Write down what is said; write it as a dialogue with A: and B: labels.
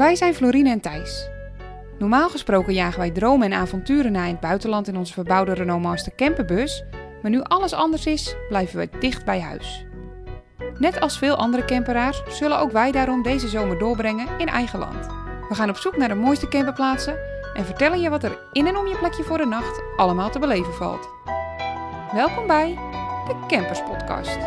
A: Wij zijn Florine en Thijs. Normaal gesproken jagen wij dromen en avonturen na in het buitenland in onze verbouwde Renault Master camperbus, maar nu alles anders is, blijven we dicht bij huis. Net als veel andere camperaars zullen ook wij daarom deze zomer doorbrengen in eigen land. We gaan op zoek naar de mooiste camperplaatsen en vertellen je wat er in en om je plekje voor de nacht allemaal te beleven valt. Welkom bij de Campers Podcast.